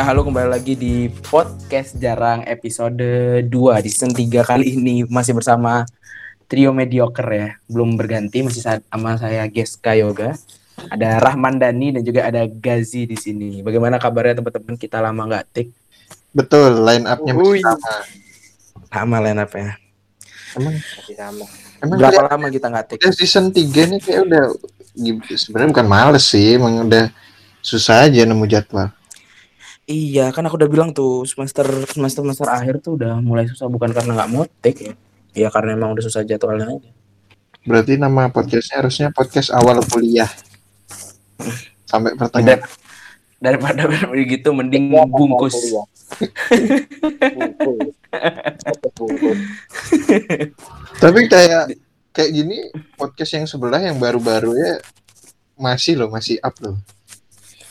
Ya halo kembali lagi di podcast jarang episode 2 di season 3 kali ini. Masih bersama trio mediocre ya. Belum berganti masih sama saya Geska Yoga. Ada Rahman Dani dan juga ada Gazi di sini. Bagaimana kabarnya teman-teman? Kita lama nggak tik. Betul, line up-nya masih Ui. sama. sama line up ya Emang, masih sama. emang berapa lama kita nggak tik? season 3 nih kayak udah sebenarnya bukan males sih, emang udah susah aja nemu jadwal. Iya kan aku udah bilang tuh semester semester semester akhir tuh udah mulai susah bukan karena nggak mau tik ya ya karena emang udah susah jadwalnya aja Berarti nama podcastnya harusnya podcast awal kuliah. Sampai pertengahan. Dar- daripada begitu mending Ya. Bungkus. Bungkus. Tapi kayak kayak gini podcast yang sebelah yang baru-baru ya masih loh, masih up loh.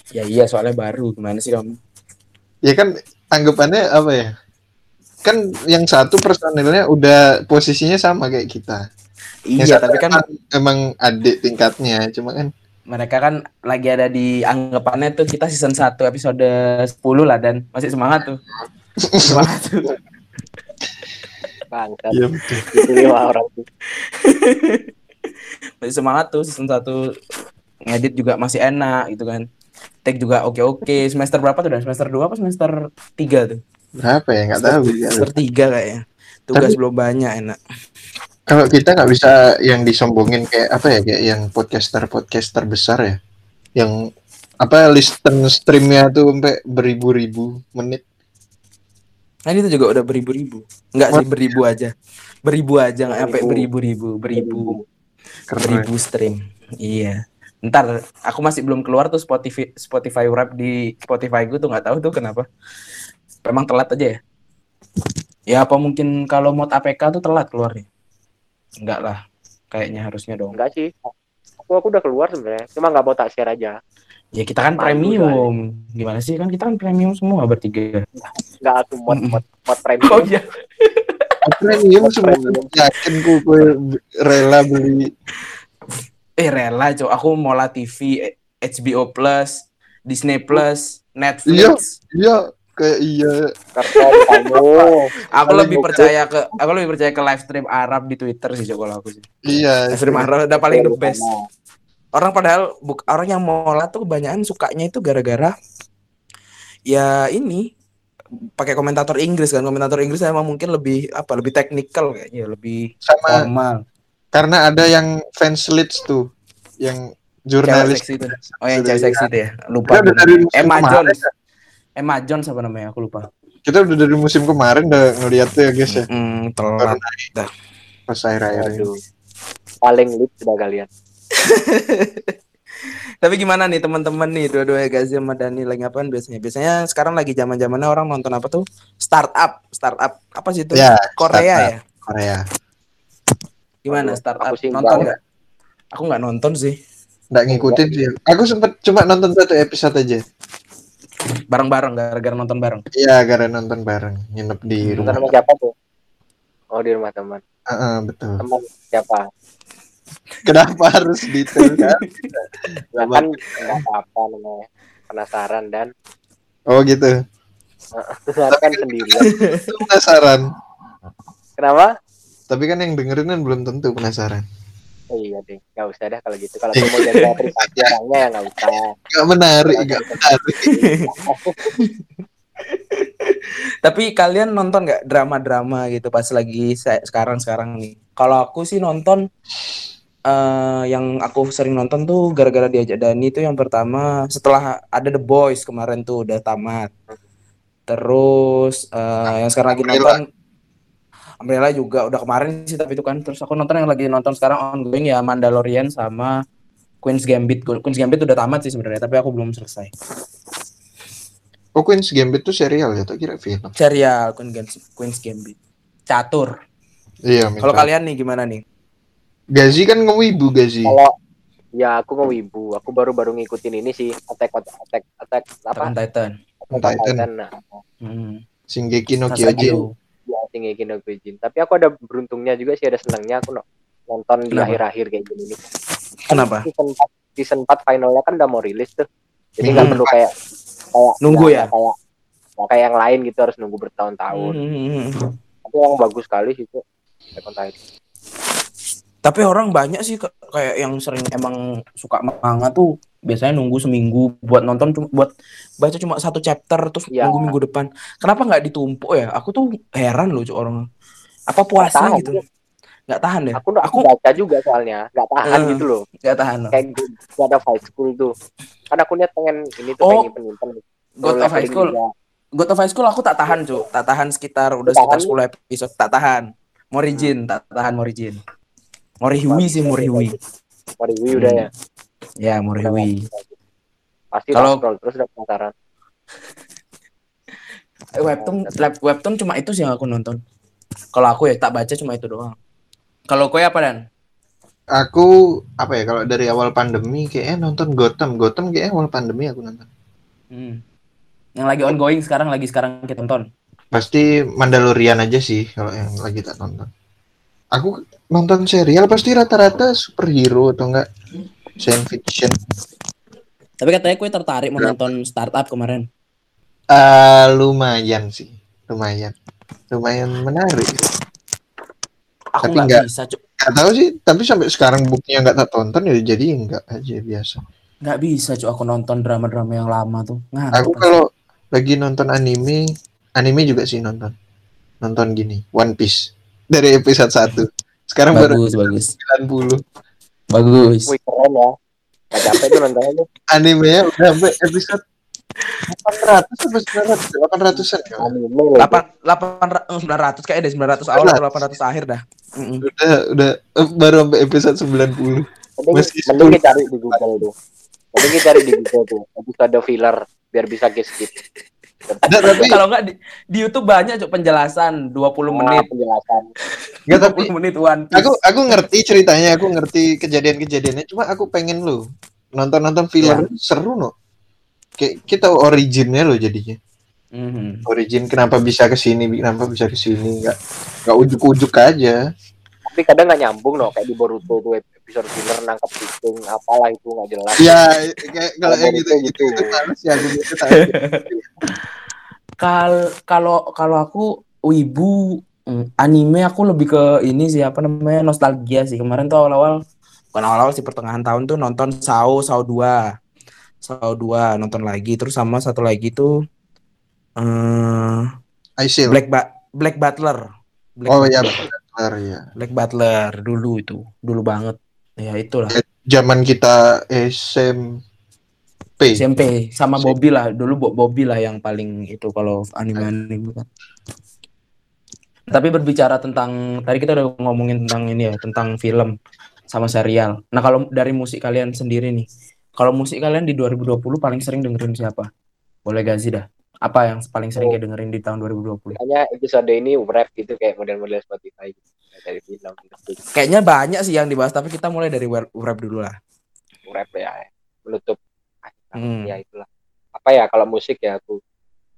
ya iya soalnya baru gimana sih kamu Ya kan anggapannya apa ya? Kan yang satu personilnya udah posisinya sama kayak kita. Yang iya satu tapi kan emang, adik tingkatnya, cuma kan mereka kan lagi ada di anggapannya tuh kita season 1 episode 10 lah dan masih semangat tuh semangat tuh Bangsat. Iya orang tuh. masih semangat tuh season 1 ngedit juga masih enak gitu kan take juga oke oke semester berapa tuh dan semester 2 apa semester 3 tuh Berapa ya? Nggak tahu. juga. semester 3 kayaknya tugas Tapi- belum banyak enak Kalau kita nggak bisa yang disombongin kayak apa ya? Kayak yang podcaster-podcaster besar ya. Yang apa listen streamnya tuh sampai beribu-ribu menit. Nah ini tuh juga udah beribu-ribu. Enggak sih beribu aja. Beribu aja nggak sampai Beribu. beribu-ribu, beribu, Keren. beribu stream. Iya. Ntar aku masih belum keluar tuh Spotify Spotify Wrap di Spotify gue tuh nggak tahu tuh kenapa. Memang telat aja ya. Ya apa mungkin kalau mod APK tuh telat keluarnya? Enggak lah. Kayaknya harusnya dong. Enggak sih. Aku aku udah keluar sebenarnya. Cuma nggak mau tak share aja. Ya kita kan Malu premium. Gimana sih kan kita kan premium semua bertiga. Enggak aku mod mod mod premium. Oh iya. Premium semua yakin gue rela beli. Eh rela cok. Aku Mola TV, HBO Plus, Disney Plus, Netflix. Iya, kayak iya. Keren kamu. Aku lebih percaya ke aku lebih percaya ke live stream Arab di Twitter sih Cok, kalau aku sih. Iya. Live stream Arab udah paling the Sama. best. Orang padahal buk, orang yang mola tuh kebanyakan sukanya itu gara-gara ya ini pakai komentator Inggris kan. Komentator Inggris emang mungkin lebih apa? Lebih teknikal kayaknya, lebih Sama formal. Karena ada yang fans leads tuh yang Cewek jurnalis seksi itu. Oh yang cewek seksi itu ya. Lupa. Kita udah dari Emma kemarin. Jones. Emma Jones apa namanya? Aku lupa. kita udah dari musim kemarin udah ngeliat tuh ya guys ya Hmm, telat. pas akhir-akhir ini. Aduh. Paling lit sudah kalian. Tapi gimana nih teman-teman nih dua-dua Gazi sama Dani lagi ngapain biasanya? Biasanya sekarang lagi zaman-zamannya orang nonton apa tuh? Startup, startup. Apa sih itu? Ya, Korea startup. ya? Korea Gimana startup? aku sih Nonton enggak. nggak? Aku nggak nonton sih. nggak ngikutin sih aku sempet cuma nonton satu episode aja Bareng-bareng gara-gara nonton bareng. iya gara nonton bareng nginep di Nonton rumah sama siapa tuh? Oh di rumah teman. Heeh, betul Teman siapa? kenapa harus detail kan Ya kan apa-apa namanya. Penasaran dan oh gitu kan sendirian. Itu penasaran Kenapa? Tapi kan yang dengerin kan belum tentu penasaran Oh, iya deh, nggak usah dah kalau gitu. Kalau Iya. mau jaga privasi orangnya ya nggak usah. nggak menarik nggak menarik Tapi kalian nonton nggak drama-drama gitu pas lagi se- sekarang-sekarang nih? Kalau aku sih nonton eh yang aku sering nonton tuh gara-gara diajak Dani itu yang pertama setelah ada The Boys kemarin tuh udah tamat. Terus eh yang sekarang lagi nonton Umbrella juga udah kemarin sih tapi itu kan terus aku nonton yang lagi nonton sekarang ongoing ya Mandalorian sama Queen's Gambit. Queen's Gambit udah tamat sih sebenarnya tapi aku belum selesai. oh Queen's Gambit tuh serial ya tak kira film Serial Queen's Gambit. Queen's Gambit. Catur. iya Kalau kalian nih gimana nih? Gazi kan ngewibu Gazi Kalau ya aku ngewibu, aku baru-baru ngikutin ini sih Attack on Attack Attack Attack apa? on Titan. Attack on Titan. Titan. Nah, Hmm. Shingeki no. Kyojin ya Shingeki no Kyojin. Tapi aku ada beruntungnya juga sih ada senangnya aku no- nonton di akhir-akhir kayak gini nih. Kenapa? Season 4, season 4 finalnya kan udah mau rilis tuh. Jadi nggak Hmm. perlu kayak kayak Nunggu ya? kayak kayak yang lain gitu harus nunggu bertahun-tahun. Hmm. Tapi yang bagus sekali sih itu. Attack on Titan. Tapi orang banyak sih kayak yang sering emang suka manga tuh biasanya nunggu seminggu buat nonton cuma buat baca cuma satu chapter terus Ya. nunggu minggu depan. Kenapa nggak ditumpuk ya? Aku tuh heran loh orang. Apa puasa tahan, gitu? Nggak tahan ya? Aku Aku- baca juga soalnya, nggak tahan Eh. gitu loh. Nggak tahan loh. Kayak gue ada high school tuh. Kan aku niat pengen ini tuh Oh. pengen nyimpen-nyimpen. God of High School. God of High School aku tak tahan cuy, tak tahan sekitar udah Tahan? sekitar 10 episode, tak tahan. Morigin, tak tahan Morigin. Morihui sih Morihui. Mariwi udah ya. Ya Morihui. Pasti Kalau- scroll terus udah penasaran. Eh, Webtoon, lab- webtoon cuma itu sih yang aku nonton. Kalau aku ya tak baca cuma itu doang. Kalau kowe apa dan? Aku apa ya kalau dari awal pandemi kayaknya nonton Gotham. Gotham kayaknya awal pandemi aku nonton. Hmm. Yang lagi ongoing sekarang lagi sekarang kita tonton. Pasti Mandalorian aja sih kalau yang lagi tak nonton. Aku nonton serial pasti rata-rata superhero atau enggak science fiction. Tapi katanya kowe tertarik mau nonton startup kemarin. Ah, lumayan sih, lumayan, lumayan menarik. Aku Tapi nggak nggak- bisa. Gak tahu sih, tapi sampai sekarang buktinya nggak tak tonton ya jadi enggak aja biasa. nggak bisa, Cuk. Aku nonton drama-drama yang lama tuh. Ngantuk. Aku kalau lagi nonton anime, anime juga sih nonton. Nonton gini, One Piece dari episode 1. Sekarang baru bagus, bagus. 90. Bagus. Wih keren ya. Gak capek tuh nontonnya tuh. Animenya udah sampai episode 800 sampai 900, 800-an ya. Anime lagi. delapan delapan ra- eh, 900 kayak deh 900 awal atau 800 akhir dah. Udah udah eh, baru sampai episode 90. Mending, mending kita cari di Google tuh. Mending kita cari di Google tuh. Episode filler biar bisa skip. Enggak tapi Kalau nggak di, di YouTube banyak cok penjelasan 20 menit, Ah, penjelasan. enggak tapi 20 menit One Piece. aku aku ngerti ceritanya, aku ngerti kejadian-kejadiannya, cuma aku pengen lo nonton-nonton film seru no. Kayak kita originnya lo jadinya. Mhm. Origin kenapa bisa ke sini, kenapa bisa ke sini, enggak enggak ujuk-ujuk aja. Tapi kadang nggak nyambung no kayak di Boruto tuh episode filler nangkep kucing apalah itu nggak jelas. Ya, kayak kalau yang gitu Gitu. itu males ya gitu. Kal kalau kalau aku wibu mm, anime aku lebih ke ini sih apa namanya nostalgia sih. Kemarin tuh awal-awal bukan awal-awal sih pertengahan tahun tuh nonton Sao Sao 2. Sao 2 nonton lagi terus sama satu lagi tuh eh Aisyil. Black ba Black Butler. Black Oh ya, Butler. ya. Black Butler dulu itu, dulu banget. Ya itulah. Zaman kita SMP. SMP sama SMP. Bobby lah dulu Bo- Bobby lah yang paling itu kalau anime-anime kan. Tapi berbicara tentang tadi kita udah ngomongin tentang ini ya tentang film sama serial. Nah kalau dari musik kalian sendiri nih, kalau musik kalian di 2020 paling sering dengerin siapa? Boleh gak sih dah? Apa yang paling sering kayak dengerin di tahun 2020? Makanya episode ini rap gitu kayak model-model Spotify gitu. Dari film gitu. Kayaknya banyak sih yang dibahas, tapi kita mulai dari rap rap dulu lah. rap ya menutup Hmm. ya itulah apa ya kalau musik ya aku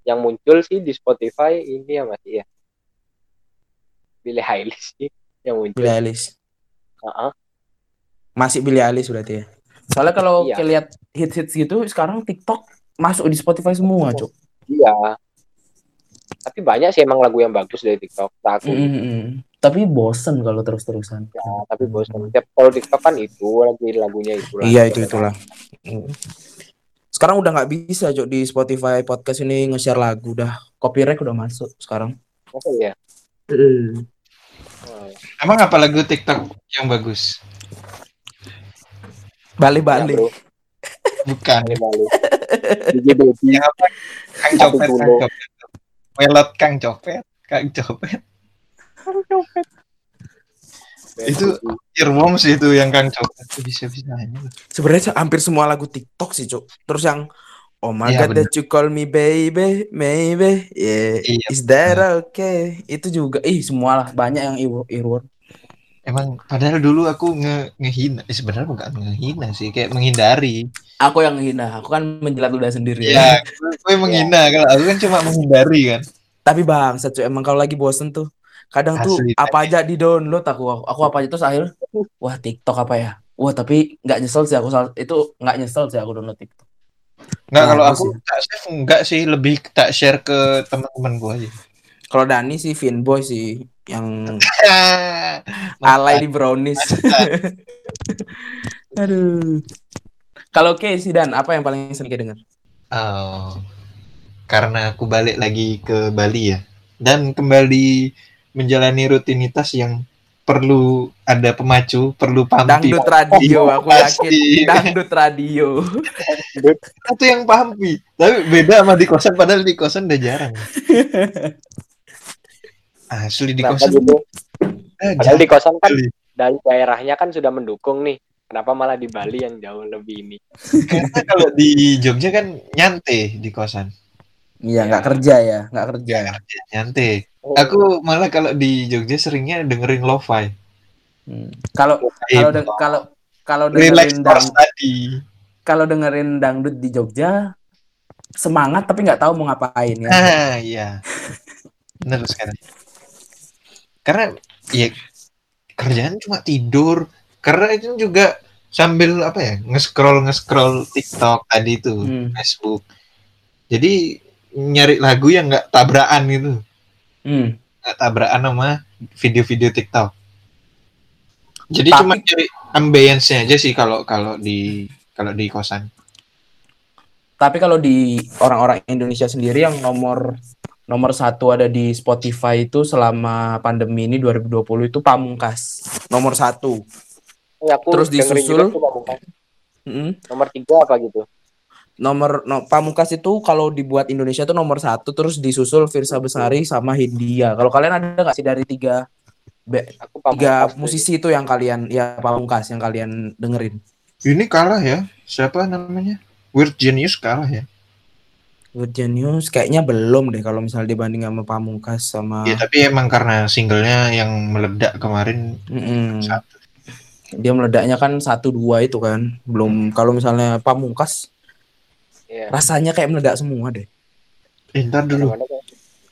yang muncul sih di Spotify ini ya masih ya Billie Eilish sih yang muncul Billie Eilish. Heeh. Masih Billie Eilish berarti ya. Soalnya kalau Iya. lihat hits-hits gitu sekarang TikTok masuk di Spotify semua, Cuk. iya tapi banyak sih emang lagu yang bagus dari TikTok aku Mm-mm. Tapi bosen kalau terus-terusan. ya, tapi bosan tiap kalau TikTok kan itu lagi lagunya itu Iya itu itulah. Mm. Sekarang udah nggak bisa Cuk di Spotify podcast ini nge-share lagu udah copyright udah masuk sekarang. Masa ya Oh, Emang apa lagu TikTok yang bagus? ya, Balik-balik. bro Bukan. Bali Bali Yang apa? Kang Copet, Kang. Copet. Welot Kang Copet, Kang Copet. Itu- Earworms itu yang Kang Copet. Bisa-bisanya. Sebenarnya hampir semua lagu TikTok sih, Cuk. Terus yang Oh my Iya, god that you call me baby, maybe, yeah, Iya, is that okay? Itu juga, ih semua lah banyak yang ear- earworm. Emang padahal dulu aku nge ngehina, eh, sebenarnya bukan ngehina sih, kayak menghindari. Aku yang hina, aku kan menjilat ludah sendiri Iya, gue menghina kalau aku kan cuma menghindari kan. Tapi bang, Cuk, emang kalau lagi bosen tuh, kadang tuh Asli, apa aja di download aku, aku apa aja terus akhirnya, wah TikTok apa ya? Wah tapi nggak nyesel sih aku, itu nggak nyesel sih aku download TikTok. Nggak kalau Bagus aku ya. tak save enggak sih, lebih tak share ke teman-teman gua aja. Kalau Dani sih Finboy sih yang alay di brownies. Aduh. Kalau Oke sih Dan, apa yang paling sering dengar? Oh, karena aku balik lagi ke Bali ya, dan kembali menjalani rutinitas yang perlu ada pemacu, perlu pampi. Dangdut radio, aku Pasti. yakin. Dangdut radio. Itu yang pampi, tapi beda sama di kosan. Padahal di kosan udah jarang. Asli di Kenapa kosan. gitu? eh, Padahal di kosan kan dari daerahnya kan sudah mendukung nih. Kenapa malah di Bali yang jauh lebih ini? Karena kalau di Jogja kan nyantai di kosan. Iya, nggak kerja ya, nggak kerja. Nyantai. Aku malah kalau di Jogja seringnya dengerin lo-fi. Hmm. Kalau kalau kalau dengerin dang, course tadi. kalau dengerin dangdut di Jogja semangat tapi nggak tahu mau ngapain ya. Ah, iya. Benar sekarang. Karena ya kerjaan cuma tidur. Karena itu juga sambil apa ya nge-scroll nge-scroll TikTok tadi itu Hmm. Facebook. Jadi nyari lagu yang nggak tabrakan gitu, Hmm. nggak tabrakan sama video-video TikTok. Jadi Tapi- cuma cari ambience-nya aja sih kalau kalau di kalau di kosan. Tapi kalau di orang-orang Indonesia sendiri yang nomor nomor satu ada di Spotify itu selama pandemi ini 2020 itu Pamungkas nomor satu. Ya, aku Terus disusul? juga Pamungkas. Mm-mm. nomor tiga apa gitu. Nomor no, Pamungkas itu kalau dibuat Indonesia itu nomor satu terus disusul Firsa Besari sama Hindia. Kalau kalian ada nggak sih dari tiga be- Aku tiga musisi itu yang kalian ya Pamungkas yang kalian dengerin? Ini kalah ya. Siapa namanya? Weird Genius kalah ya. Good Genius kayaknya belum deh kalau misalnya dibanding sama Pamungkas sama Ya tapi emang karena singlenya yang meledak kemarin Mm-mm. satu. dia meledaknya kan satu dua itu kan belum kalau misalnya Pamungkas Iya. rasanya kayak meledak semua deh Eh, ntar dulu, Mana-mana kan.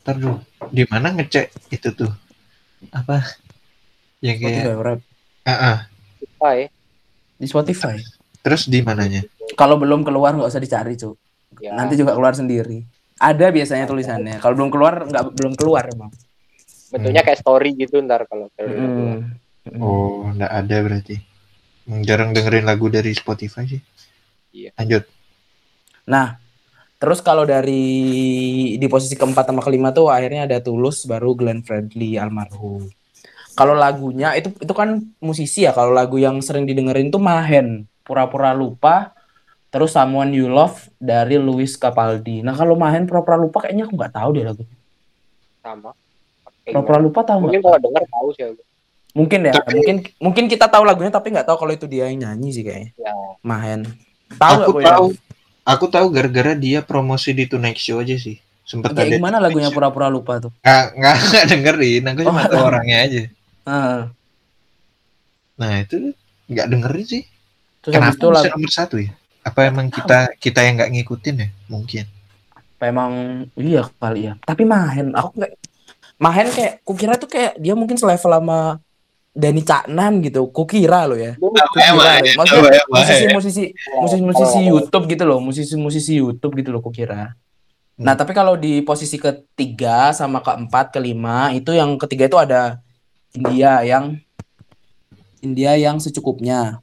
ntar dulu. Di mana ngecek itu tuh? Apa? Yang kayak Spotify rap ah, ah. Spotify. di Spotify Terus di mananya? kalau belum keluar nggak usah dicari cu Ya, nanti juga keluar sendiri ada biasanya tulisannya kalau belum keluar nggak belum keluar emang bentuknya kayak story gitu ntar kalau story udah keluar. Mm. Oh, nggak ada berarti. Hmm, Jarang dengerin lagu dari Spotify sih. Iya. Lanjut. Nah, terus kalau dari di posisi keempat sama kelima tuh akhirnya ada Tulus baru Glenn Fredly almarhum. Kalau lagunya itu itu kan musisi ya. Kalau lagu yang sering didengerin tuh Mahen, Pura-pura lupa, terus Someone You Love dari Luis Capaldi. Nah, kalau Mahen Pura-pura lupa kayaknya aku nggak tahu deh lagu. sama. Pura-pura lupa tahu Mungkin kalau denger tahu sih aku. Mungkin ya. Tapi- Mungkin mungkin kita tahu lagunya tapi nggak tahu kalau itu dia yang nyanyi sih kayaknya. Ya, Mahen. Tahu nggak aku Boy? tahu. Aku tahu gara-gara dia promosi di Tonight Show aja sih. Sempet Kayak ada. gimana lagunya Pura-pura lupa tuh? Nggak, nggak, nggak dengerin. Aku cuma Oh. tahu orangnya aja. Heeh. Nah itu nggak dengerin sih. Terus Kenapa itu bisa lagu nomor satu ya? Apa emang kita kita yang nggak ngikutin ya? Mungkin. memang iya kali ya. Tapi Mahen, aku nggak Mahen kayak kukira tuh kayak dia mungkin selevel sama Dani Caknan gitu. Kukira lo ya. Kukira ya, Maksudnya musisi-musisi ya, musisi-musisi oh, YouTube gitu loh, musisi-musisi YouTube gitu loh kukira. Nah, tapi kalau di posisi ketiga sama keempat, kelima itu yang ketiga itu ada India yang India yang secukupnya.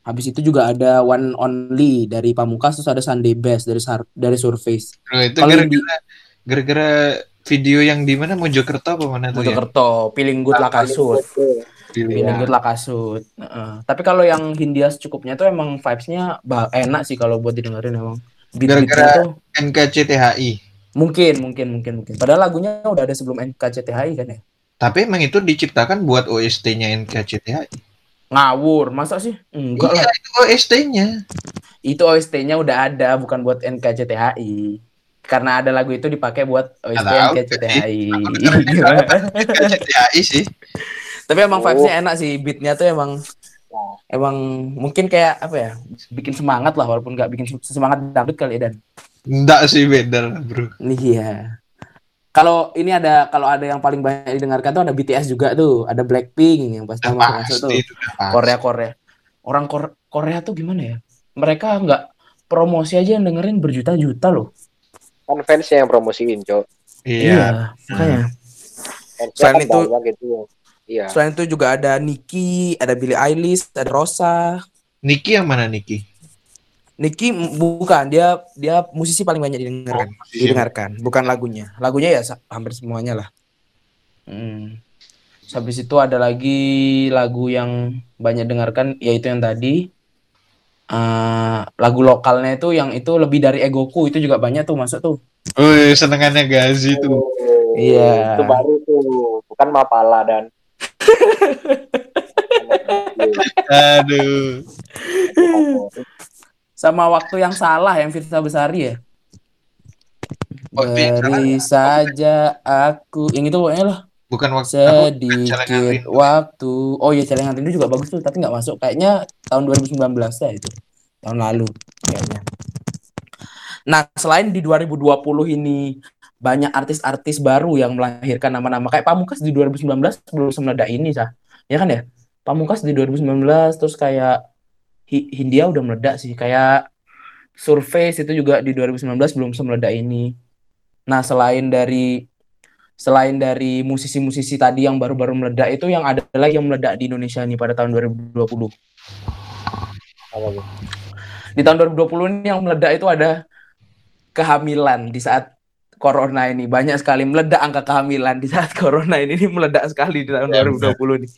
Habis itu juga ada One Only dari Pamungkas terus ada Sunday Best dari Sar- dari Surface. Nah, itu gara-gara video yang di mana Mojokerto apa mana tuh ya? Mojokerto, Feeling Good lah kasut. Pilih. Feeling Good lah kasut. Heeh. Tapi kalau yang Hindia secukupnya tuh emang vibes-nya enak sih kalau buat didengerin emang. Gara-gara- tuh NKCTHI. mungkin mungkin mungkin mungkin. Padahal lagunya udah ada sebelum NKCTHI kan ya. Tapi emang itu diciptakan buat OST-nya NKCTHI. Ngawur, masa sih? Enggak Iya, lah. itu OST-nya. Itu OST-nya udah ada bukan buat NKCTHI. Karena ada lagu itu dipakai buat OST tahu, NKCTHI. NKCTHI sih. Tapi emang Oh. vibes-nya enak sih. Beat-nya tuh emang Nah, emang mungkin kayak apa ya? Bikin semangat lah walaupun nggak bikin semangat dangdut kali ya dan. Enggak sih beda lah, bro. Iya. Kalau ini ada kalau ada yang paling banyak didengarkan tuh ada BTS juga tuh, ada Blackpink yang pasti Udah masuk tuh. Korea Korea. Orang Kor- Korea tuh gimana ya? Mereka nggak promosi aja yang dengerin berjuta-juta loh. Kan fansnya yang promosiin cok Iya. makanya. fansnya Selain kan itu- gitu iya Selain itu juga ada Nicki, ada Billie Eilish, ada Rosa. Niki yang mana Niki? Nicki m- bukan dia dia musisi paling banyak didengarkan. Oh, didengarkan, bukan lagunya. Lagunya ya hampir semuanya lah. Hmm. Habis itu ada lagi lagu yang banyak dengarkan yaitu yang tadi Eh, lagu lokalnya itu yang itu lebih dari egoku itu juga banyak tuh masuk tuh. Wih, senengannya Gazi tuh. Oh, Iya. itu baru tuh bukan Mapala dan Aduh. Sama waktu yang salah yang Firsa Besari ya. Beri saja aku yang itu pokoknya lah Bukan waktu sedikit Rindu. waktu. Oh iya celengan rindu juga bagus tuh tapi nggak masuk. Kayaknya tahun 2019 ya itu. Tahun lalu kayaknya. Nah selain di 2020 ini banyak artis-artis baru yang melahirkan nama-nama. Kayak Pamungkas di 2019 belum semeledak ini sah ya kan ya? Pamungkas di 2019 terus kayak Hi- Hindia udah meledak sih. Kayak Surface itu juga di 2019 belum semeledak ini. Nah selain dari selain dari musisi-musisi tadi yang baru-baru meledak itu yang ada lagi yang meledak di Indonesia nih pada tahun 2020 Apa tuh? di tahun 2020 ini yang meledak itu ada kehamilan di saat corona ini. Banyak sekali meledak angka kehamilan di saat corona ini, ini meledak sekali di tahun Ya, 2020 nih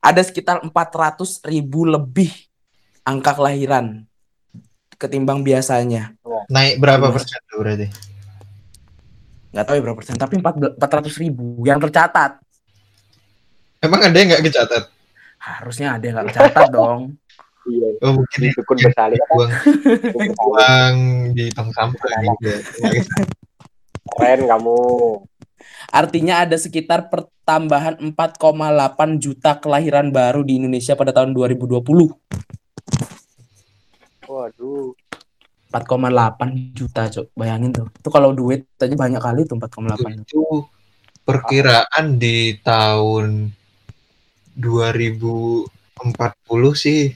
ada sekitar 400 ribu lebih angka kelahiran ketimbang biasanya. Naik berapa persen berarti? Nggak tahu ya berapa persen tapi 4 400 ribu yang tercatat Emang ada yang nggak kecatat? harusnya ada yang nggak tercatat dong Iya, Oh mungkin dukun bersalin apa? buang buang di tong sampah gitu. ya. Keren kamu. Artinya ada sekitar pertambahan 4,8 juta kelahiran baru di Indonesia pada tahun 2020. Waduh. 4,8 juta, Cok. Bayangin tuh. Itu kalau duit aja banyak kali tuh 4,8. Itu perkiraan di tahun 2040 sih.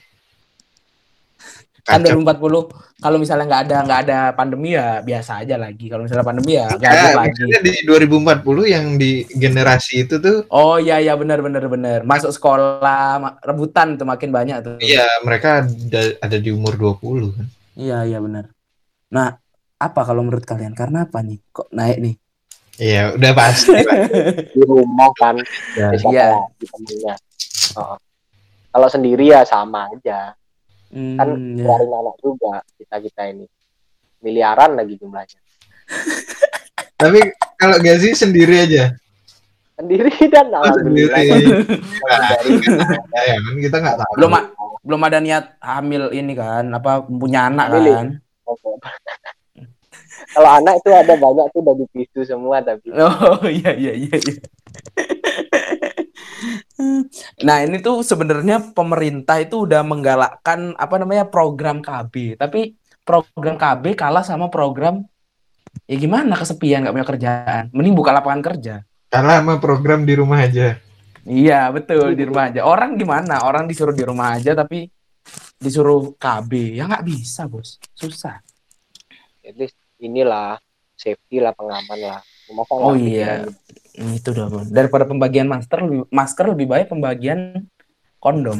Kan Kacau. 2040 kalau misalnya nggak ada nggak ada pandemi ya biasa aja lagi. Kalau misalnya pandemi ya Ya, gabut lagi. maksudnya di 2040 yang di generasi itu tuh Oh iya iya benar benar benar. Masuk sekolah rebutan tuh makin banyak tuh. ya mereka ada, ada di umur 20 kan. Iya iya benar. Nah, apa kalau menurut kalian? Karena apa nih? Kok naik nih? Iya, udah pasti. Di rumah kan. Ya. Ya, Iya. temennya. Oh. Kalau sendiri ya sama aja. Hmm, Kan ya. anak juga kita kita ini. Miliaran lagi jumlahnya. Tapi kalau Gazi sendiri aja. Sendiri dan Oh, alhamdulillah. sendiri. Nah, Dari ya kan kita nggak tahu. Belum belum ada niat hamil ini kan, apa punya anak Hamil ya? kan? Kalau anak itu ada banyak tuh udah dipisu semua tapi Oh iya iya iya. iya. nah ini tuh sebenarnya pemerintah itu udah menggalakkan apa namanya program KB, tapi program KB kalah sama program ya gimana kesepian nggak punya kerjaan, mending buka lapangan kerja. Karena sama program di rumah aja. Iya betul di rumah aja. Orang gimana? Orang disuruh di rumah aja tapi disuruh KB ya nggak bisa bos, susah. at least inilah safety lah pengaman lah. Oh iya. pikiran Hmm, Itu dong. Daripada pembagian masker lebih, masker lebih baik pembagian kondom.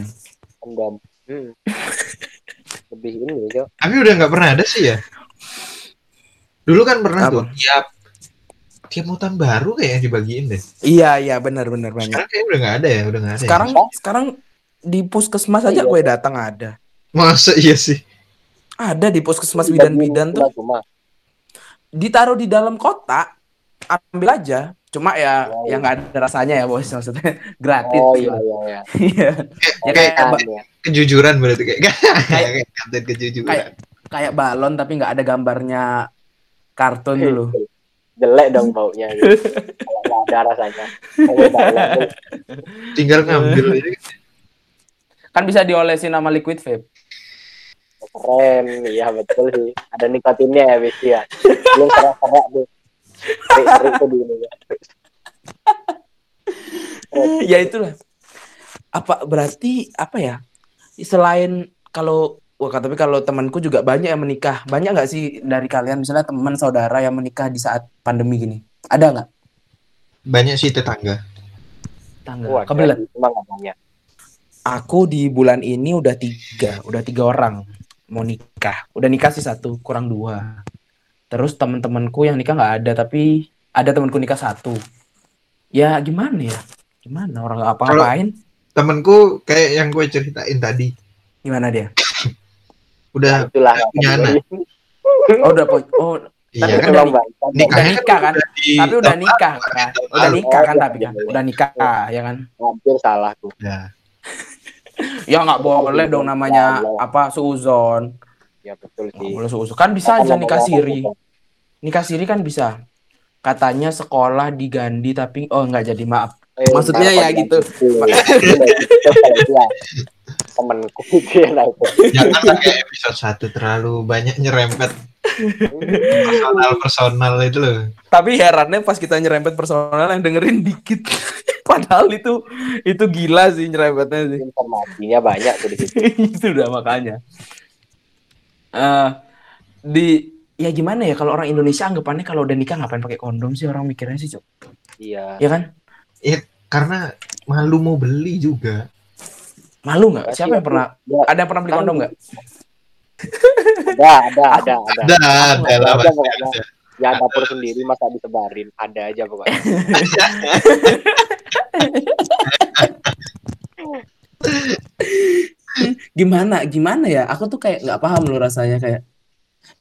kondom. Hmm. Lebih ini. Tapi udah nggak pernah ada sih ya. Dulu kan pernah Apa? tuh tiap tiap mutan baru kayak yang dibagiin deh. Iya iya benar benar banyak. Sekarang kayak udah nggak ada ya, udah nggak ada. ya. Sekarang sekarang di puskesmas aja Iya. gue datang ada. masa iya sih. Ada di puskesmas bidan-bidan tuh cuma ditaruh di dalam kotak, ambil aja. Cuma ya Oh. yang nggak ada rasanya ya bos maksudnya gratis. Oh gitu iya iya iya. Iya. Ya Kayak kayak Kan, ya. kejujuran berarti kayak Kayak- kayak kejujuran. kayak kayak balon tapi nggak ada gambarnya kartun dulu. Jelek dong baunya gitu. Kalau ada rasanya. Tinggal ngambil aja. Kan bisa diolesin sama liquid vape. Keren, iya betul sih. Ada nikotinnya ya bis ya. Belum tuh. Serik-serik tuh di ini ya. ya itulah. Apa berarti apa ya? Selain kalau Wah, tapi kalau temanku juga banyak yang menikah. Banyak nggak sih dari kalian misalnya teman saudara yang menikah di saat pandemi gini? Ada nggak? Banyak sih tetangga. Tangga. Wah, Kebelet. banyak. Aku di bulan ini udah tiga, udah tiga orang mau nikah. Udah nikah sih satu, kurang dua. Terus teman-temanku yang nikah nggak ada, tapi ada temanku nikah satu. Ya gimana ya? Gimana orang nggak apa-apain? Temenku kayak yang gue ceritain tadi. Gimana dia? Udah Itulah punya anak. Oh udah oh iya Tapi kan udah nikahnya nikah kan? udah di tapi udah nikah kan? Udah nikah kan Oh, tapi kan? iya, iya. Udah nikah ya kan? hampir salah tuh. Ya. Ya nggak boleh dong namanya apa suuzon. Ya betul sih. boleh suuzon. Kan bisa aja nikah siri. Nikah siri kan bisa. Katanya sekolah diganti tapi oh nggak jadi maaf. Eh, Maksudnya ya gitu. Temenku itu ya nah itu. Jangan kayak episode 1 terlalu banyak nyerempet personal personal itu loh. Tapi herannya pas kita nyerempet personal yang dengerin dikit. Padahal itu itu gila sih nyerempetnya sih. Informasinya banyak tuh di situ. itu udah makanya. Eh di ya gimana ya kalau orang Indonesia anggapannya kalau udah nikah ngapain pakai kondom sih orang mikirnya sih, Cuk. Iya. Ya kan? Karena malu mau beli juga. Malu nggak? Siapa yang pernah Ya, ada yang pernah beli kondom nggak? ada, ada, ada, ada. Ada, ada lah Ada, pasti pokoknya. ada. Ya dapur sendiri masa disebarin, ada aja pokoknya. Gimana? Gimana ya? Aku tuh kayak nggak paham loh rasanya kayak.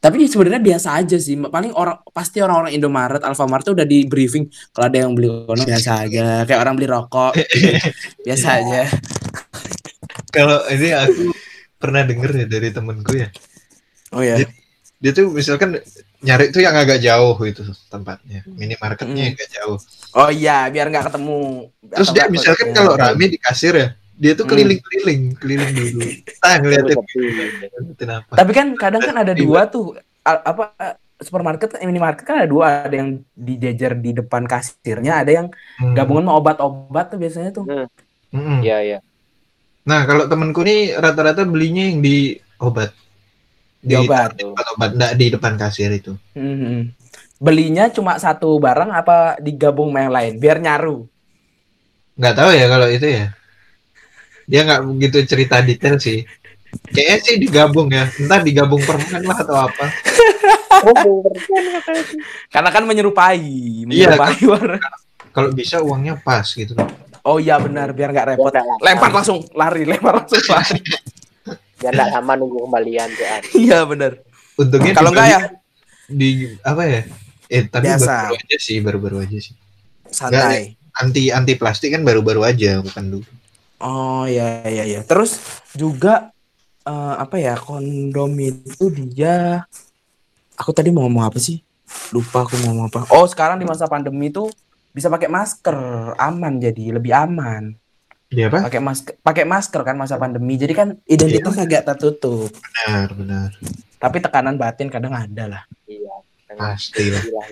Tapi sebenarnya biasa aja sih. Paling orang pasti orang-orang Indomaret, Alfamart tuh udah di briefing kalau ada yang beli kondom biasa aja. Kayak orang beli rokok, gitu. biasa aja. Kalau ini aku pernah denger ya dari temenku ya. Oh ya. Dia tuh misalkan nyari tuh yang agak jauh itu tempatnya. Minimarketnya Hmm. agak jauh. Oh iya, biar nggak ketemu. Terus dia misalkan ya. kalau rame di kasir ya, dia tuh Hmm. keliling-keliling, keliling dulu. Ah ngeliatin Sepi. ngeliatin apa. Tapi kan kadang kan ada dua tuh apa supermarket, eh, minimarket kan ada dua, ada yang dijajar di depan kasirnya, ada yang Hmm. gabungan sama obat-obat tuh biasanya tuh. Hmm. Iya, iya. Nah kalau temenku nih rata-rata belinya yang di obat. Di obat. tempat obat, nggak di depan kasir itu. Hmm. Belinya cuma satu barang apa digabung sama yang lain biar nyaru. Nggak tahu ya kalau itu ya. Dia nggak begitu cerita detail sih. Kayaknya sih digabung ya. Entah digabung permen lah atau apa. Oh. Karena kan menyerupai, Iya, menyerupai warna. Kalau bisa uangnya pas gitu. Oh iya benar, biar nggak repot. Biar nggak lama. Lempar langsung lari, lempar langsung lari. Biar nggak lama nunggu kembalian. Iya benar. Untungnya Kalau enggak ya di apa ya? Eh tapi Biasa. baru-baru aja sih, baru-baru aja sih. santai. Anti anti plastik kan baru-baru aja, bukan dulu. Oh iya iya iya. Terus juga eh, apa ya kondom itu dia aku tadi mau ngomong apa sih? Lupa aku mau ngomong apa. Oh, sekarang di masa pandemi itu bisa pakai masker, aman jadi lebih aman. Dia apa? Pakai masker, pakai masker kan masa pandemi. Jadi kan identitas agak tertutup. Benar, benar. Tapi tekanan batin kadang ada lah. Iya. Pasti lah. Gila.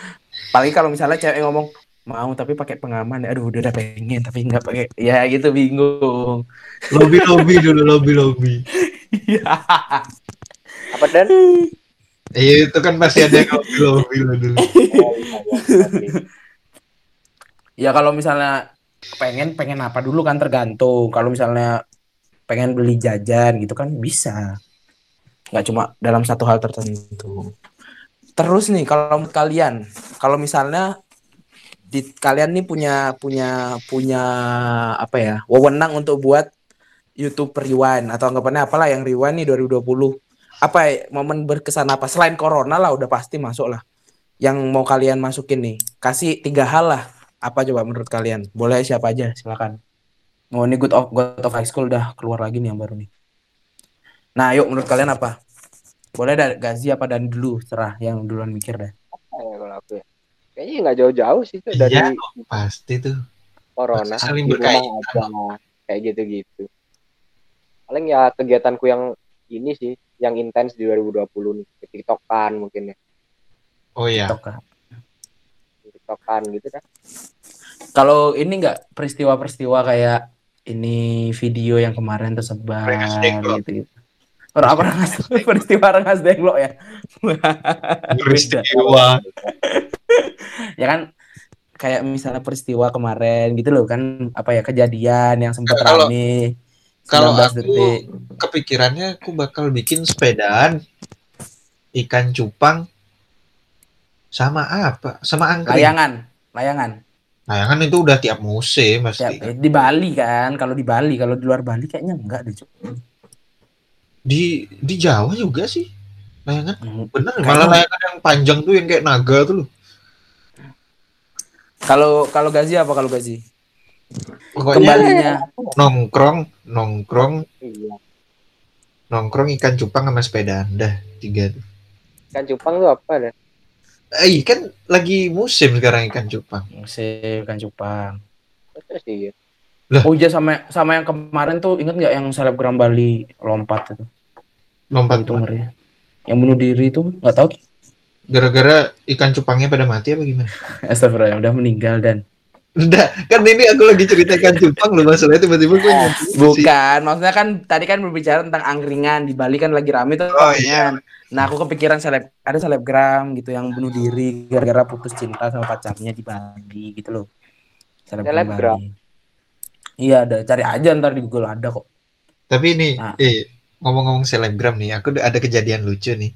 Apalagi kalau misalnya cewek ngomong mau tapi pakai pengaman ya aduh udah, udah pengen tapi nggak pakai ya gitu bingung Lobby lobby dulu, lobby lobby. Iya. Apa dan? Iya itu kan pasti ada yang lobby lobby dulu. Oh, iya, iya, iya. Ya kalau misalnya pengen pengen apa dulu kan tergantung. Kalau misalnya pengen beli jajan gitu kan bisa. Nggak cuma dalam satu hal tertentu. Terus nih kalau kalian, kalau misalnya di kalian nih punya punya punya apa ya wewenang untuk buat YouTube rewind atau anggapannya apalah yang rewind nih 2020 apa ya, momen berkesan apa selain corona lah udah pasti masuk lah yang mau kalian masukin nih kasih tiga hal lah apa coba menurut kalian boleh siapa aja silakan oh ini good of good of high school udah keluar lagi nih yang baru nih nah yuk menurut kalian apa boleh dari Gazi apa dan dulu serah yang duluan mikir deh Eh, kalau aku ya. Kayaknya nggak jauh-jauh sih tuh dari Iya, pasti tuh. corona. pasti saling berkaitan. kayak gitu-gitu. Paling ya kegiatanku yang ini sih, yang intens di 2020 nih, tiktokan mungkin ya, Oh iya. Tiktok, Kak. tiktokan gitu kan. Kalau ini enggak peristiwa-peristiwa kayak ini video yang kemarin tersebar Mereka snake gitu gitu Orang apa rengas? Peristiwa rengas dengklok ya. Peristiwa ya kan kayak misalnya peristiwa kemarin gitu loh kan apa ya kejadian yang sempat rame kalau 19 aku detik. kepikirannya aku bakal bikin sepedaan ikan cupang sama apa? Sama angkring. Layangan layangan layangan itu udah tiap musim pasti eh, di Bali kan kalau di Bali kalau di luar Bali kayaknya enggak deh Cuk. di di Jawa juga sih layangan Hmm. bener malah layangan yang panjang tuh yang kayak naga tuh loh kalau kalau Gazi apa kalau Gazi pokoknya kembalinya nongkrong nongkrong Iya. nongkrong ikan cupang sama sepedaan dah tiga tuh Ikan cupang tuh apa dah? Eh kan lagi musim sekarang ikan cupang. Musim kan cupang. Masa sih? oh iya sama sama yang kemarin tuh inget nggak yang selebgram Bali lompat itu? Lompat itu ngeri. Yang bunuh diri itu nggak tahu. Gara-gara ikan cupangnya pada mati apa gimana? Astagfirullah udah meninggal dan Udah, kan ini aku lagi cerita ikan cupang loh masalahnya tiba-tiba gue sih. bukan. maksudnya kan tadi kan berbicara tentang angkringan. Di Bali kan lagi rame tuh. Oh, iya. nah aku kepikiran seleb ada selebgram gitu yang bunuh diri gara-gara putus cinta sama pacarnya di Bali gitu loh. Selebgram? Iya ada. Cari aja ntar di Google ada kok. Tapi ini, Nah. eh ngomong-ngomong selebgram nih, aku ada kejadian lucu nih.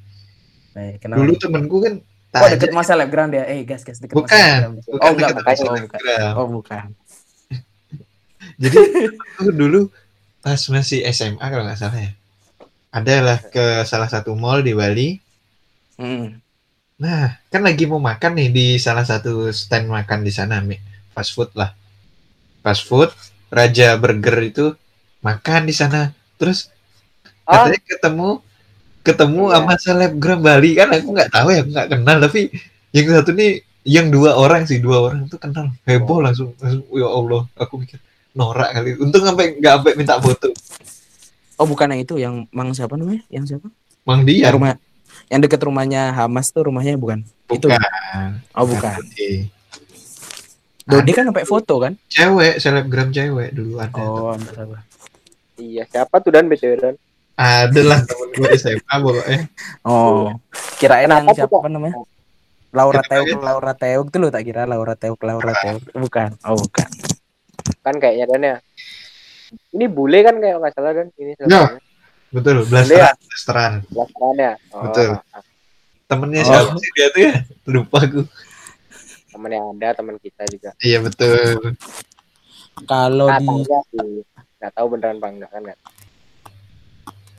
Eh, kenapa Dulu temenku kan oh tajam. deket mas selebgram dia eh gas gas deket Bukan, oh enggak bukan sama oh bukan oh bukan Jadi aku dulu pas masih SMA kalau nggak salah ya, adalah ke salah satu mall di Bali. Hmm. Nah, kan lagi mau makan nih di salah satu stand makan di sana, fast food lah. Fast food, Raja Burger itu makan di sana. Terus Ah, katanya ketemu ketemu Iya. sama selebgram Bali. Kan aku nggak tahu ya aku nggak kenal. Tapi yang satu nih yang dua orang sih dua orang tuh kenal. Heboh langsung. Langsung ya Allah aku mikir norak kali. Untung sampai nggak sampai minta foto. Oh bukan yang itu yang mang siapa namanya? Yang siapa? Mang dia yang rumah yang deket rumahnya Hamas tuh rumahnya bukan? Itu. Bukan. Oh bukan. Oke. Dodi. Kan sampai foto kan? cewek selebgram cewek dulu ada oh iya. Siapa tuh dan? BTW dan? Ada lah temen gue SMA pokoknya Oh, kirain yang Kenapa siapa tuh, namanya? Laura Teuk? Laura Teuk itu lo tak kira Laura Teuk, Laura Teuk. Bukan. Oh, bukan. Kan kayaknya dan ya. Ini bule kan kayak nggak salah dan ini Ya. betul blasteran blasteran Blasteran ya. Oh, Betul. temennya Oh. siapa sih dia tuh ya lupa aku Temennya ada, teman kita juga. iya betul Kalau di sih. Nggak tahu beneran apa enggak kan nggak.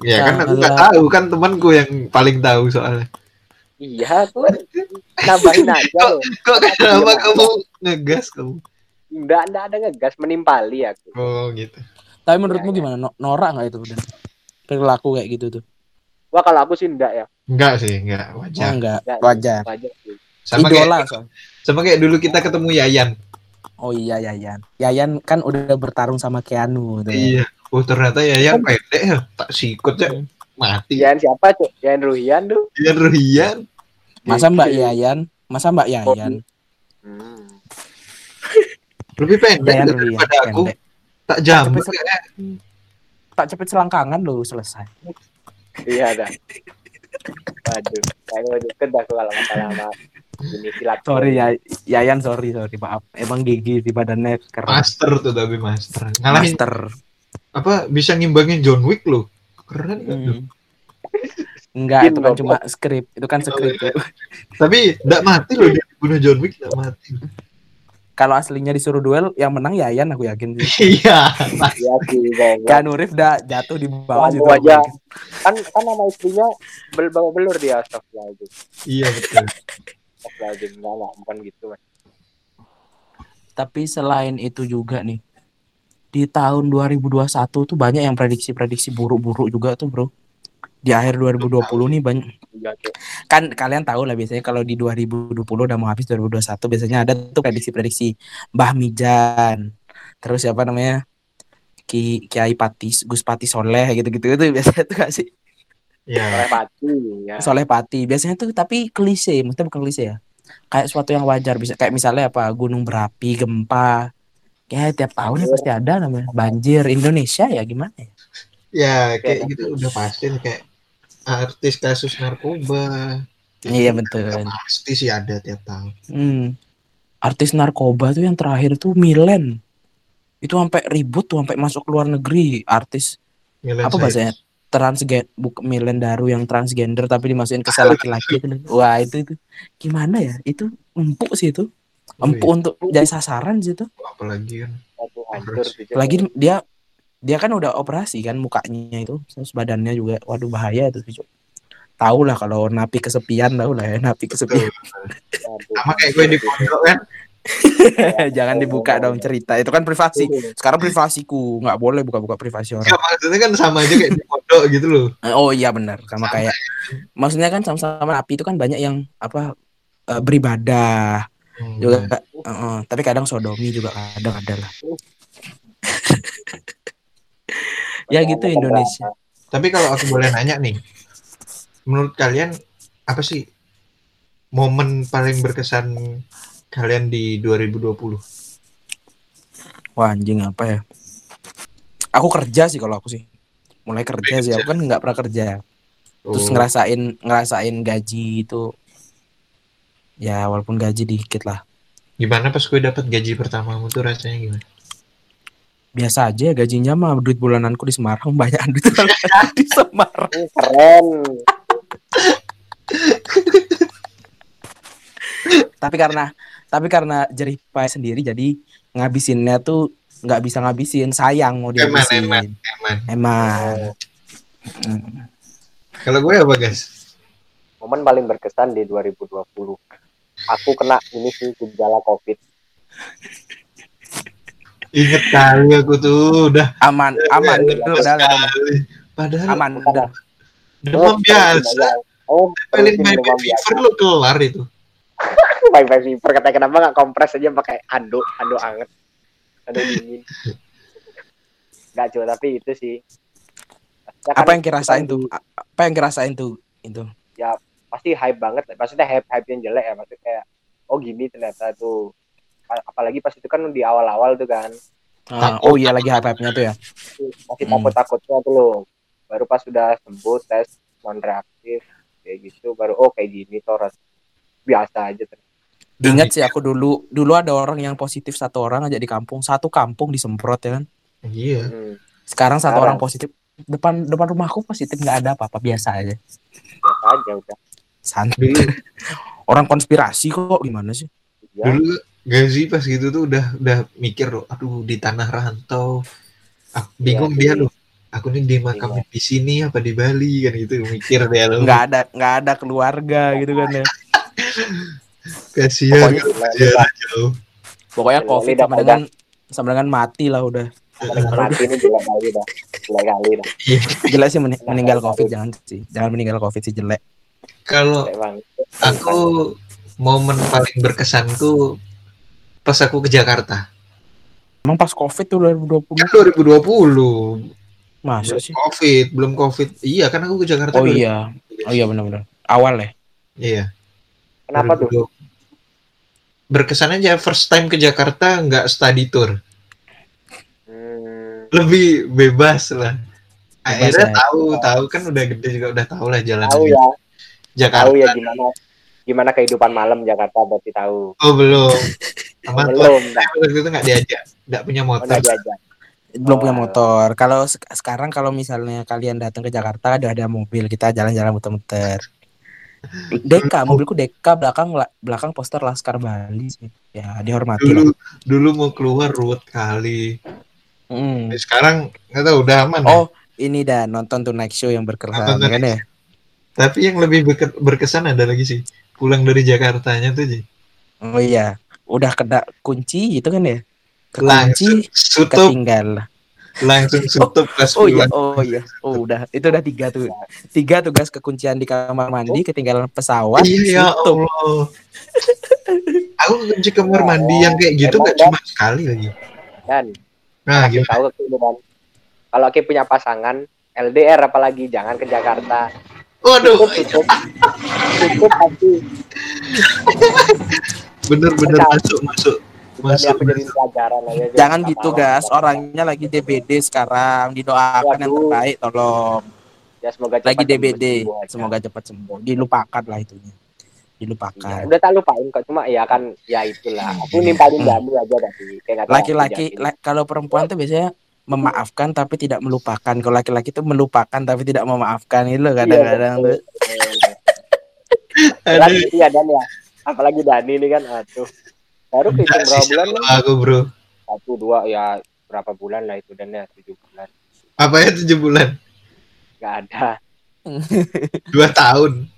Ya kan aku nggak tahu kan temanku yang paling tahu soalnya Iya, kan nambahin aja loh. Kok kenapa kamu ngegas kamu? Enggak, enggak ada ngegas menimpali aku. Oh gitu. tapi menurutmu Ya, ya. gimana? No- Norak nggak itu Dan? Perilaku kayak gitu tuh. Wah, kalau aku sih enggak ya. Enggak sih, enggak Oh, wajar. enggak, Enggak. wajar. Wajar sih. Sama Idola kayak sama kayak dulu kita ketemu Yayan. Oh iya Yayan. Yayan kan udah bertarung sama Keanu tuh. Iya. Oh ternyata Yayan pendek ya, tak sikut ya. Mati. Yan siapa, Cuk? Yan Ruhian tuh. Yayan Ruhian. Masa Mbak Yayan? Masa Mbak Yayan? Hmm. Lebih pendek Yayan daripada Ruhian. aku. Pendek. Tak jambak Cepet- kayak. Tak cepet selangkangan lo selesai. Iya ada. Waduh, kayaknya deket dah aku kalau masalah sama ini silat. Sorry ya, Yayan sorry sorry maaf. Emang gigi di badannya keren. Master tuh tapi master. Ngalahin Master. Apa bisa ngimbangin John Wick loh. Keren kan tuh. Hmm. Enggak, itu kan cuma skrip. Itu kan skrip. iya. Tapi enggak mati loh dia bunuh John Wick enggak mati. Kalau aslinya disuruh duel, yang menang Yayan aku yakin. Iya. Iya goblok. Keanu Reeves dah jatuh di bawah situ. aja. Kan kan nama istrinya bel bawa belur dia astagfirullahaladzim. Iya betul. Astagfirullahaladzim. Enggak, enggak, bukan gitu. Tapi selain itu juga nih, di tahun 2021 tuh banyak yang prediksi-prediksi buruk-buruk juga tuh bro. Di akhir 2020 nih banyak. Iya. Kan kalian tahu lah biasanya kalau di 2020 udah mau habis 2021 biasanya ada tuh prediksi-prediksi Mbah Mijan. Terus siapa namanya? Ki Kiai Patis, Gus Pati Soleh gitu-gitu itu biasanya tuh gak sih? Iya. Oleh Pati, ya. Soleh Pati. Biasanya tuh tapi klise, maksudnya bukan klise ya. Kayak suatu yang wajar bisa kayak misalnya apa? Gunung berapi, gempa. Kayak tiap tahun ya pasti ada namanya. Banjir Indonesia ya gimana ya? Ya kayak gitu udah pasti kayak artis kasus narkoba. Iya betul. Pasti sih ada tiap tahun. Hmm. Artis narkoba tuh yang terakhir tuh Milen. Itu sampai ribut tuh sampai masuk luar negeri artis Milen apa bahasanya transgen bukan Milen Daru yang transgender tapi dimasukin ke laki-laki. Wah itu itu gimana ya? Itu empuk sih itu. Oh, Empuk iya. untuk jadi sasaran sih itu. Apalagi kan. Aduh, hancur tuh. Lagi dia dia kan udah operasi kan mukanya itu, terus badannya juga waduh bahaya itu sih. Tahu lah kalau napi kesepian tahu lah ya napi kesepian. Sama kayak gue di pondok kan. Jangan dibuka dong cerita. Itu kan privasi. Sekarang privasiku, nggak boleh buka-buka privasi orang. Enggak maksudnya kan sama aja kayak di pondok gitu loh. Eh, Oh iya benar, sama kayak maksudnya kan sama-sama napi itu kan banyak yang apa eh, beribadah Hmm. juga eh, tapi kadang sodomi juga kadang ada lah. ya gitu Indonesia. Tapi kalau aku boleh nanya nih, menurut kalian apa sih momen paling berkesan kalian di 2020? Wah anjing apa ya? Aku kerja sih kalau aku sih. Mulai kerja sih, aku kan nggak pernah kerja. Terus Oh, ngerasain ngerasain gaji itu ya walaupun gaji dikit lah. gimana pas gue dapat gaji pertamamu tuh rasanya gimana? Biasa aja ya gajinya mah duit bulananku di Semarang banyak duit di Semarang. Keren. Tapi karena tapi karena jerih payah sendiri jadi ngabisinnya tuh nggak bisa ngabisin, sayang mau Eman, dihabisin. eman. Eman. Emang. Oh, Mm. Kalau gue apa guys? momen paling berkesan di 2020. Aku kena ini sih gejala COVID. Ingat kali aku tuh udah Aman, aman gitu udah. Padahal aman udah. demam biasa. Oh, Paling demam fever lo kelar itu. Bye bye fever katanya kenapa nggak kompres aja pakai handuk handuk anget handuk dingin nggak cuy tapi itu sih Ya kan, Apa yang kirasain tuh? Apa yang kirasain tuh? Itu. Pasti hype banget maksudnya hype hype yang jelek ya maksudnya kayak oh gini ternyata tuh apalagi pas itu kan di awal-awal tuh kan Ah, oh iya lagi hype-hype-nya tuh ya. masih Hmm. takut-takutnya tuh loh baru pas sudah sembuh tes non reaktif kayak gitu baru oh kayak gini tuh ras- biasa aja ternyata. Ingat sih aku dulu dulu ada orang yang positif satu orang aja di kampung, satu kampung disemprot ya kan. Iya. hmm, Sekarang satu Sekarang. orang positif depan depan rumahku positif nggak ada apa-apa biasa aja. biasa aja udah Santai. Orang konspirasi kok gimana sih? ya dulu Gazi pas gitu tuh udah udah mikir loh, aduh di tanah rantau. Ah, bingung dia Iya, loh. Aku nih dimakamin di sini apa di Bali kan gitu mikir dia loh. Nggak ada nggak ada keluarga gitu kan ya. Kasihan Pokoknya- jauh. Pokoknya Ini covid sama dengan sama dengan mati lah udah. mati ini jelek kali dah jelek kali dah Jelek sih men- meninggal covid jangan sih. Jangan meninggal covid sih jelek. Kalau aku momen paling berkesanku pas aku ke Jakarta. Emang pas covid tuh 2020 Kan 2020. masa Belum sih? Covid, belum Covid. Iya, kan aku ke Jakarta Oh 2020. iya. Oh iya benar-benar. Awal ya. Iya. kenapa tuh 2020. Berkesan aja first time ke Jakarta nggak study tour. hmm, Lebih bebas lah. Akhirnya ya. tahu, tahu kan udah gede juga udah tahu lah jalan tahu ya Jakarta. tahu ya gimana gimana kehidupan malam Jakarta berarti tahu Oh belum. Sama tuh belum waktu itu nggak diajak, nggak punya motor. udah diajak Belum punya Oh. motor. Kalau sek- sekarang kalau misalnya kalian datang ke Jakarta ada ada mobil, kita jalan-jalan muter-muter. Deka, mobilku Deka belakang belakang poster Laskar Bali sih. Ya, dihormati lah. Dulu dulu mau keluar ruwet kali. Mm. Sekarang nggak tahu udah aman. ya. Oh, ini dah nonton Tonight Show yang berkesan Nonton kan ya. Tapi yang lebih berke- berkesan ada lagi sih. Pulang dari Jakartanya tuh Ji. Oh iya, udah kena kunci gitu kan ya. langsung Kekunci, sutup, ketinggal. langsung sutup pas Oh iya, oh iya. Oh udah, itu udah tiga tuh. Tiga tugas kekuncian di kamar mandi, ketinggalan pesawat, Iya ya tutup. Allah. Aku kunci kamar mandi yang kayak gitu Emang nggak cuma sekali lagi. dan Nah, gimana? tahu ke kalau Aki punya pasangan LDR apalagi jangan ke Jakarta Waduh, tutup pasti bener-bener Enggak. masuk masuk masuk. aku jadi pelajaran aja Jangan gitu gas, orangnya lagi DBD sekarang, didoakan yang terbaik tolong. Ya semoga cepat lagi sembuh, DBD sembuh aja. semoga cepat sembuh dilupakan lah itunya Ya, dilupakan udah tak lupain kok cuma ya kan ya itulah. Aku nimpalin Hmm. Dani aja tadi. Laki-laki la- kalau perempuan tuh biasanya memaafkan tapi tidak melupakan kalau laki-laki tuh melupakan tapi tidak memaafkan itu loh kadang-kadang tuh gitu ya Dan ya. Apalagi Dani ini kan aduh. Baru kehitung berapa bulan aku bro. Satu dua ya berapa bulan lah itu Dan ya tujuh bulan. Apa ya tujuh bulan? Gak ada. Dua tahun.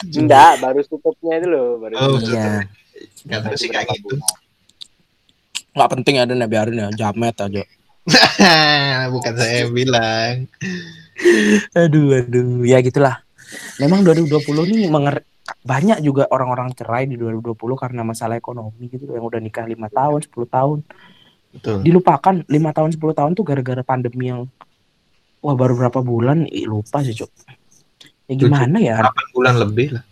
Enggak, baru tutupnya itu loh. Baru Oh, tutup. iya Nggak tahu sih kayak gitu. bulan. Nggak penting ada nih biarin ya jamet aja. Bukan saya bilang. aduh aduh ya gitulah. Memang 2020 nih menger banyak juga orang-orang cerai di 2020 karena masalah ekonomi gitu yang udah nikah lima tahun 10 tahun. Betul. dilupakan lima tahun 10 tahun tuh gara-gara pandemi yang wah baru berapa bulan? Ih, lupa sih cuk. Ya gimana ya? 8 bulan lebih lah.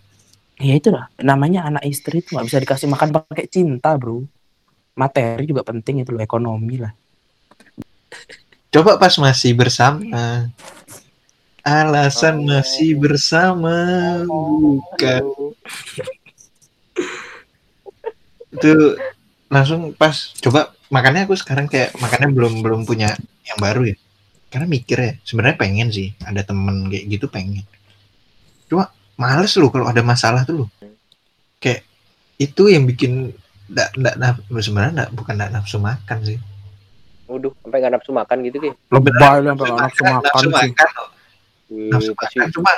ya itu lah namanya anak istri tuh nggak bisa dikasih makan pakai cinta bro materi juga penting itu loh ekonomi lah. Coba pas masih bersama. Alasan Oh. masih bersama bukan. Itu langsung pas coba makanya aku sekarang kayak makanya belum belum punya yang baru ya. Karena mikir ya sebenarnya pengen sih ada temen kayak gitu pengen. Cuma males lu kalau ada masalah tuh lu kayak itu yang bikin ndak ndak naf- sebenarnya ndak bukan ndak nafsu makan sih. Waduh, sampai nggak nafsu makan gitu sih. lebay lah sampai nggak nafsu makan nafsu sih. makan no. Ih, nafsu pasti. makan cuma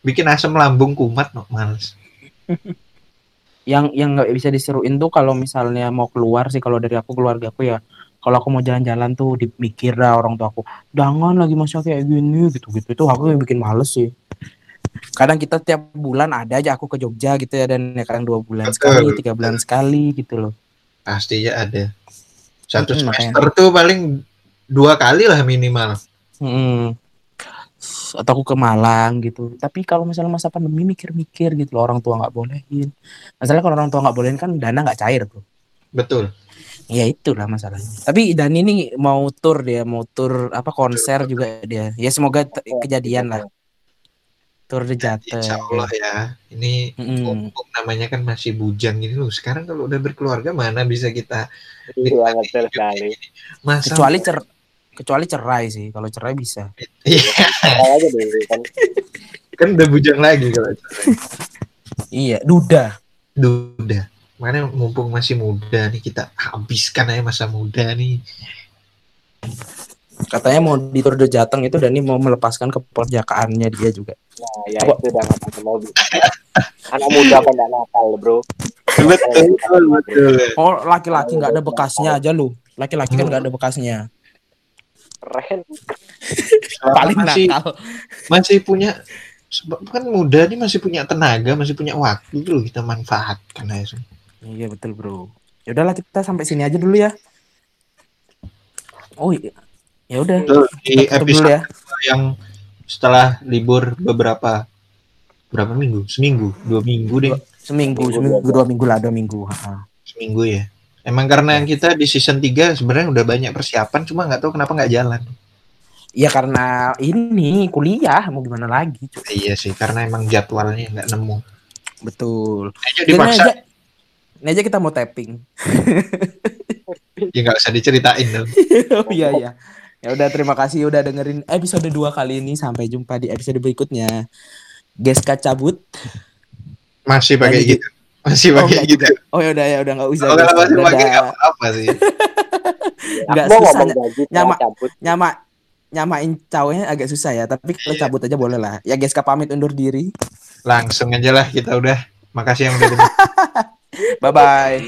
bikin asam lambung kumat no males. Yang yang nggak bisa diseruin tuh kalau misalnya mau keluar sih kalau dari aku keluarga aku ya. Kalau aku mau jalan-jalan tuh dipikir dah orang tua aku jangan lagi masa kayak gini gitu gitu itu aku yang bikin males sih kadang kita tiap bulan ada aja aku ke Jogja gitu ya dan ya kadang dua bulan Betul, sekali tiga bulan sekali gitu loh. Pasti ya ada. Satu Mm-mm, semester tuh paling dua kali lah minimal. Mm. atau aku ke Malang gitu. Tapi kalau misalnya masa pandemi mikir-mikir gitu loh orang tua nggak bolehin. Masalah kalau orang tua nggak bolehin kan dana nggak cair bro. Betul. Ya itulah masalahnya. Tapi Dani ini mau tour dia, mau tour apa konser juga dia. Ya semoga kejadian lah. Tour de Jateng. insya Allah ya ini Mm-mm. mumpung namanya kan masih bujang gini loh sekarang kalau udah berkeluarga mana bisa kita Iya, betul sekali. masa Kecuali cer kecuali cerai sih. Kalau cerai bisa. iya aja deh kan. kan udah bujang lagi kalau Iya, duda. udah mana mumpung masih muda nih kita habiskan aja masa muda nih Katanya mau di Tour de Jateng itu Dani mau melepaskan keperjakaannya dia juga. Nah, ya Coba. itu udah mau bisa. Anak muda kan nggak nakal, bro. betul betul Oh, laki-laki nggak ada bekasnya aja lu. Laki-laki kan nggak ada bekasnya. Keren. Paling masih nakal. masih punya sebab kan muda nih masih punya tenaga masih punya waktu tuh kita manfaatkan aja Iya betul bro. Ya udahlah kita sampai sini aja dulu ya. Oh iya. Ya udah. Di episode ya. yang setelah libur beberapa berapa minggu seminggu dua minggu deh Seminggu, Seminggu, seminggu, dua minggu lah, dua minggu. Ha. seminggu ya emang karena kita di season 3 sebenarnya udah banyak persiapan cuma nggak tahu kenapa nggak jalan Iya karena ini kuliah mau gimana lagi. Cuk. iya sih karena emang jadwalnya nggak nemu Betul. Paksa aja, ini aja kita mau tapping. ya nggak usah diceritain dong oh iya iya. Ya udah terima kasih udah dengerin episode 2 kali ini. Sampai jumpa di episode berikutnya. Geska cabut. masih pakai gitu masih Oh, pakai enggak gitu juga. Oh ya udah ya udah nggak usah. kalau Geska. masih pakai apa sih Nggak Aku mau susah, gaji, nyama- cabut. Nyama nyamain cowoknya agak susah ya, tapi kalau cabut aja boleh lah. Ya Geska pamit undur diri. langsung aja lah kita udah makasih yang udah dengerin. Bye bye.